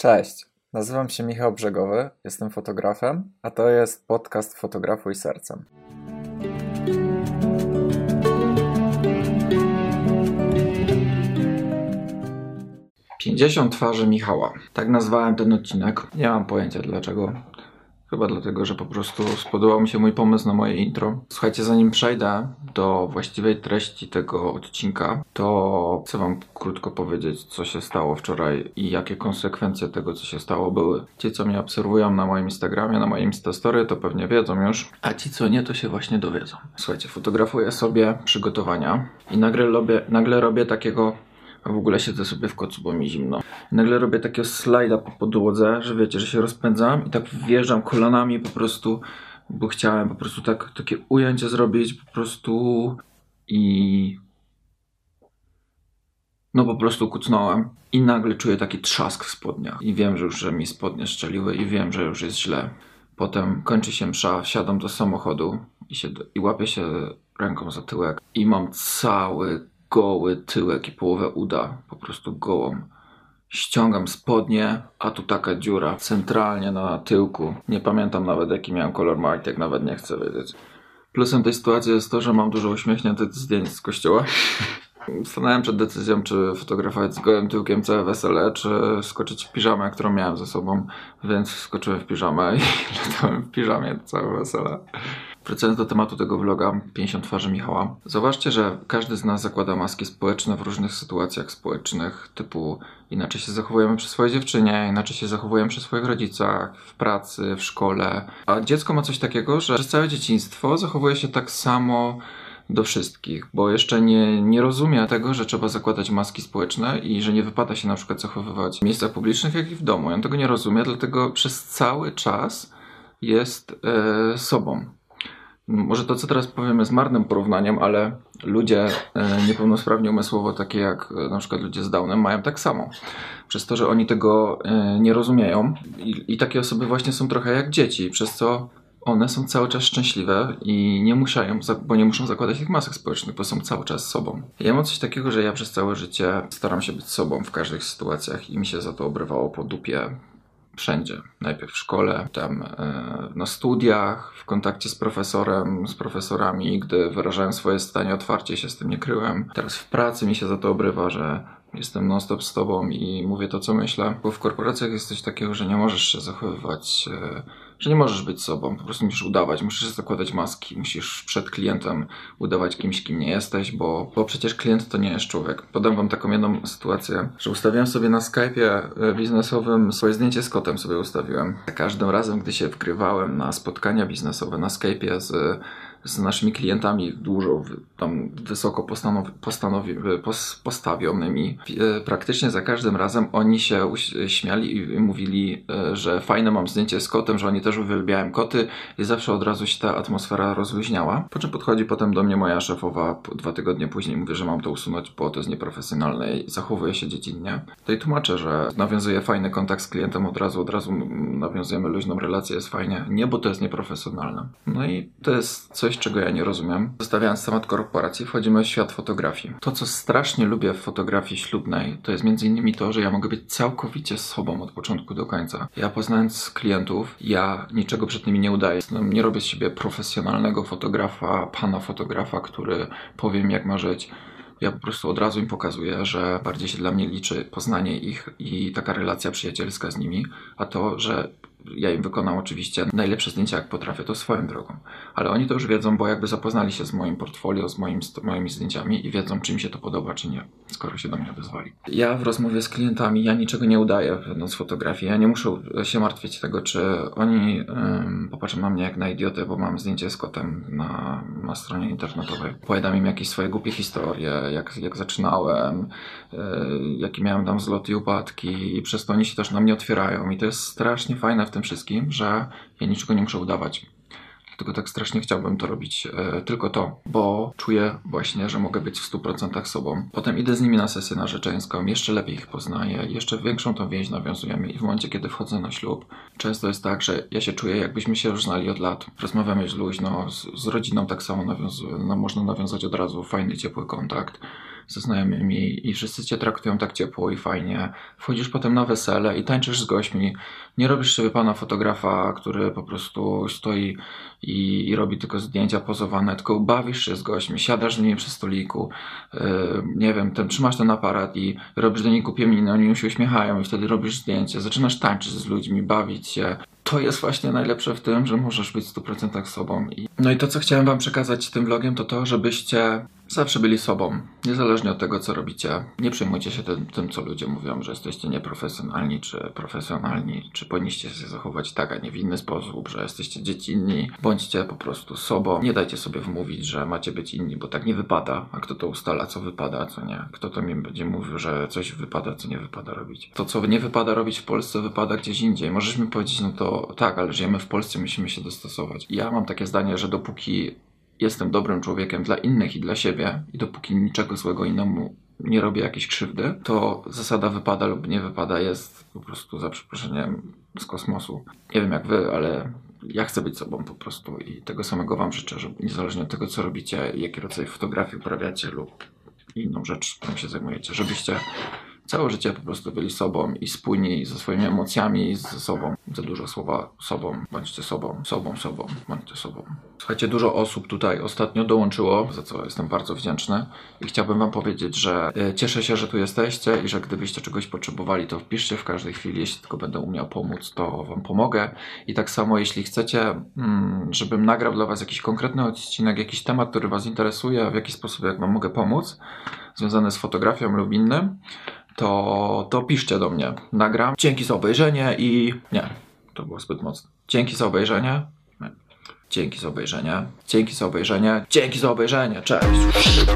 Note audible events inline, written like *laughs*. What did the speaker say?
Cześć, nazywam się Michał Brzegowy, jestem fotografem, a to jest podcast Fotografuj Sercem. Pięćdziesiąt twarzy Michała. Tak nazwałem ten odcinek. Nie mam pojęcia dlaczego. Chyba dlatego, że po prostu spodobał mi się mój pomysł na moje intro. Słuchajcie, zanim przejdę do właściwej treści tego odcinka, to chcę Wam krótko powiedzieć, co się stało wczoraj i jakie konsekwencje tego, co się stało, były. Ci, co mnie obserwują na moim Instagramie, na moim Instastory, to pewnie wiedzą już, a ci, co nie, to się właśnie dowiedzą. Słuchajcie, fotografuję sobie przygotowania i nagle robię, nagle robię takiego a w ogóle siedzę sobie w kocu, bo mi zimno. Nagle robię takiego slajda po podłodze, że wiecie, że się rozpędzam i tak wjeżdżam kolanami po prostu, bo chciałem po prostu tak, takie ujęcie zrobić po prostu i no po prostu kucnąłem i nagle czuję taki trzask w spodniach i wiem, że już że mi spodnie strzeliły i wiem, że już jest źle. Potem kończy się msza, wsiadam do samochodu i, się, i łapię się ręką za tyłek i mam cały goły tyłek i połowę uda, po prostu gołą. Ściągam spodnie, a tu taka dziura centralnie na tyłku. Nie pamiętam nawet jaki miałem kolor majtek, nawet nie chcę wiedzieć. Plusem tej sytuacji jest to, że mam dużo uśmiechniętych zdjęć z kościoła. *laughs* Stanąłem przed decyzją, czy fotografować z gołym tyłkiem całe wesele, czy skoczyć w piżamę, którą miałem ze sobą, więc skoczyłem w piżamę i *laughs* latałem w piżamie całe wesele. Wracając do tematu tego vloga 50 twarzy Michała. Zauważcie, że każdy z nas zakłada maski społeczne w różnych sytuacjach społecznych, typu inaczej się zachowujemy przy swojej dziewczynie, inaczej się zachowujemy przy swoich rodzicach, w pracy, w szkole. A dziecko ma coś takiego, że przez całe dzieciństwo zachowuje się tak samo do wszystkich, bo jeszcze nie, nie rozumie tego, że trzeba zakładać maski społeczne i że nie wypada się na przykład zachowywać w miejscach publicznych, jak i w domu. On tego nie rozumie, dlatego przez cały czas jest e, sobą. Może to, co teraz powiem, jest marnym porównaniem, ale ludzie e, niepełnosprawni umysłowo, takie jak e, na przykład ludzie z Downem, mają tak samo. Przez to, że oni tego e, nie rozumieją i, i takie osoby właśnie są trochę jak dzieci, przez co one są cały czas szczęśliwe i nie musiają, bo nie muszą zakładać tych masek społecznych, bo są cały czas sobą. Ja mam coś takiego, że ja przez całe życie staram się być sobą w każdych sytuacjach i mi się za to obrywało po dupie wszędzie. Najpierw w szkole, tam e, na studiach, w kontakcie z profesorem, z profesorami, gdy wyrażałem swoje stanie otwarcie, się z tym nie kryłem. Teraz w pracy mi się za to obrywa, że jestem non-stop z tobą i mówię to, co myślę. Bo w korporacjach jest coś takiego, że nie możesz się zachowywać e, że nie możesz być sobą, po prostu musisz udawać, musisz zakładać maski, musisz przed klientem udawać kimś, kim nie jesteś, bo, bo przecież klient to nie jest człowiek. Podam wam taką jedną sytuację, że ustawiałem sobie na Skype'ie e, biznesowym swoje zdjęcie z kotem sobie ustawiłem. Za każdym razem, gdy się wgrywałem na spotkania biznesowe na Skype'ie z z naszymi klientami dużo tam wysoko postanowi, postawionymi. E, praktycznie za każdym razem oni się śmiali i mówili, e, że fajne mam zdjęcie z kotem, że oni też uwielbiają koty i zawsze od razu się ta atmosfera rozluźniała. Po czym podchodzi potem do mnie moja szefowa dwa tygodnie później mówi, że mam to usunąć, bo to jest nieprofesjonalne i zachowuje się dziecinnie. To i tłumaczę, że nawiązuje fajny kontakt z klientem od razu, od razu nawiązujemy luźną relację, jest fajnie. Nie, bo to jest nieprofesjonalne. No i to jest coś, coś, czego ja nie rozumiem. Zostawiając temat korporacji, wchodzimy w świat fotografii. To, co strasznie lubię w fotografii ślubnej, to jest między innymi to, że ja mogę być całkowicie sobą od początku do końca. Ja poznając klientów, ja niczego przed nimi nie udaję. No, nie robię z siebie profesjonalnego fotografa, pana fotografa, który powiem jak ma żyć ja po prostu od razu im pokazuję, że bardziej się dla mnie liczy poznanie ich i taka relacja przyjacielska z nimi, a to, że ja im wykonam oczywiście najlepsze zdjęcia, jak potrafię, to swoją drogą. Ale oni to już wiedzą, bo jakby zapoznali się z moim portfolio, z, moim, z moimi zdjęciami i wiedzą, czy mi się to podoba, czy nie, skoro się do mnie odezwali. Ja w rozmowie z klientami, ja niczego nie udaję, będąc fotografii. Ja nie muszę się martwić tego, czy oni um, popatrzą na mnie jak na idiotę, bo mam zdjęcie z kotem na, na stronie internetowej. Powiadam im jakieś swoje głupie historie, jak, jak zaczynałem, yy, jakie miałem tam zloty i upadki i przez to oni się też na mnie otwierają i to jest strasznie fajne w tym wszystkim, że ja niczego nie muszę udawać. Dlatego tak strasznie chciałbym to robić e, tylko to, bo czuję właśnie, że mogę być w 100% sobą. Potem idę z nimi na sesję narzeczeńską, jeszcze lepiej ich poznaję, jeszcze większą tą więź nawiązujemy i w momencie, kiedy wchodzę na ślub, często jest tak, że ja się czuję, jakbyśmy się już znali od lat. Rozmawiamy już luźno, z, z rodziną tak samo no, można nawiązać od razu fajny, ciepły kontakt ze znajomymi i wszyscy cię traktują tak ciepło i fajnie. Wchodzisz potem na wesele i tańczysz z gośćmi. Nie robisz sobie pana fotografa, który po prostu stoi i, i robi tylko zdjęcia pozowane, tylko bawisz się z gośćmi, siadasz z nimi przy stoliku, yy, nie wiem, ten, trzymasz ten aparat i robisz do nich głupie miny, oni się uśmiechają i wtedy robisz zdjęcie, zaczynasz tańczyć z ludźmi, bawić się. To jest właśnie najlepsze w tym, że możesz być w 100% sobą. I... No i to, co chciałem wam przekazać tym vlogiem, to to, żebyście zawsze byli sobą, niezależnie od tego, co robicie. Nie przejmujcie się tym, tym, co ludzie mówią, że jesteście nieprofesjonalni, czy profesjonalni, czy powinniście się zachować tak, a nie w inny sposób, że jesteście dziecinni. Bądźcie po prostu sobą. Nie dajcie sobie wmówić, że macie być inni, bo tak nie wypada. A kto to ustala, co wypada, co nie? Kto to mi będzie mówił, że coś wypada, co nie wypada robić? To, co nie wypada robić w Polsce, wypada gdzieś indziej. Możesz mi powiedzieć, no to tak, ale żyjemy w Polsce, musimy się dostosować. Ja mam takie zdanie, że dopóki jestem dobrym człowiekiem dla innych i dla siebie i dopóki niczego złego innemu nie robię jakiejś krzywdy, to zasada wypada lub nie wypada jest po prostu za przeproszeniem z kosmosu. Nie wiem jak wy, ale ja chcę być sobą po prostu i tego samego wam życzę, że niezależnie od tego co robicie, jaki rodzaj fotografii uprawiacie lub inną rzecz, którą się zajmujecie, żebyście całe życie po prostu byli sobą i spójni ze swoimi emocjami i ze sobą. Za dużo słowa sobą, bądźcie sobą, sobą, sobą, bądźcie sobą. Słuchajcie, dużo osób tutaj ostatnio dołączyło, za co jestem bardzo wdzięczny i chciałbym wam powiedzieć, że e, cieszę się, że tu jesteście i że gdybyście czegoś potrzebowali, to wpiszcie w każdej chwili, jeśli tylko będę umiał pomóc, to wam pomogę. I tak samo, jeśli chcecie, mm, żebym nagrał dla was jakiś konkretny odcinek, jakiś temat, który was interesuje, w jaki sposób jak wam mogę pomóc, związany z fotografią lub innym, to, to piszcie do mnie. Nagram. Dzięki za obejrzenie i. Nie, to było zbyt mocne. Dzięki za obejrzenie. Nie. Dzięki za obejrzenie. Dzięki za obejrzenie. Dzięki za obejrzenie. Cześć.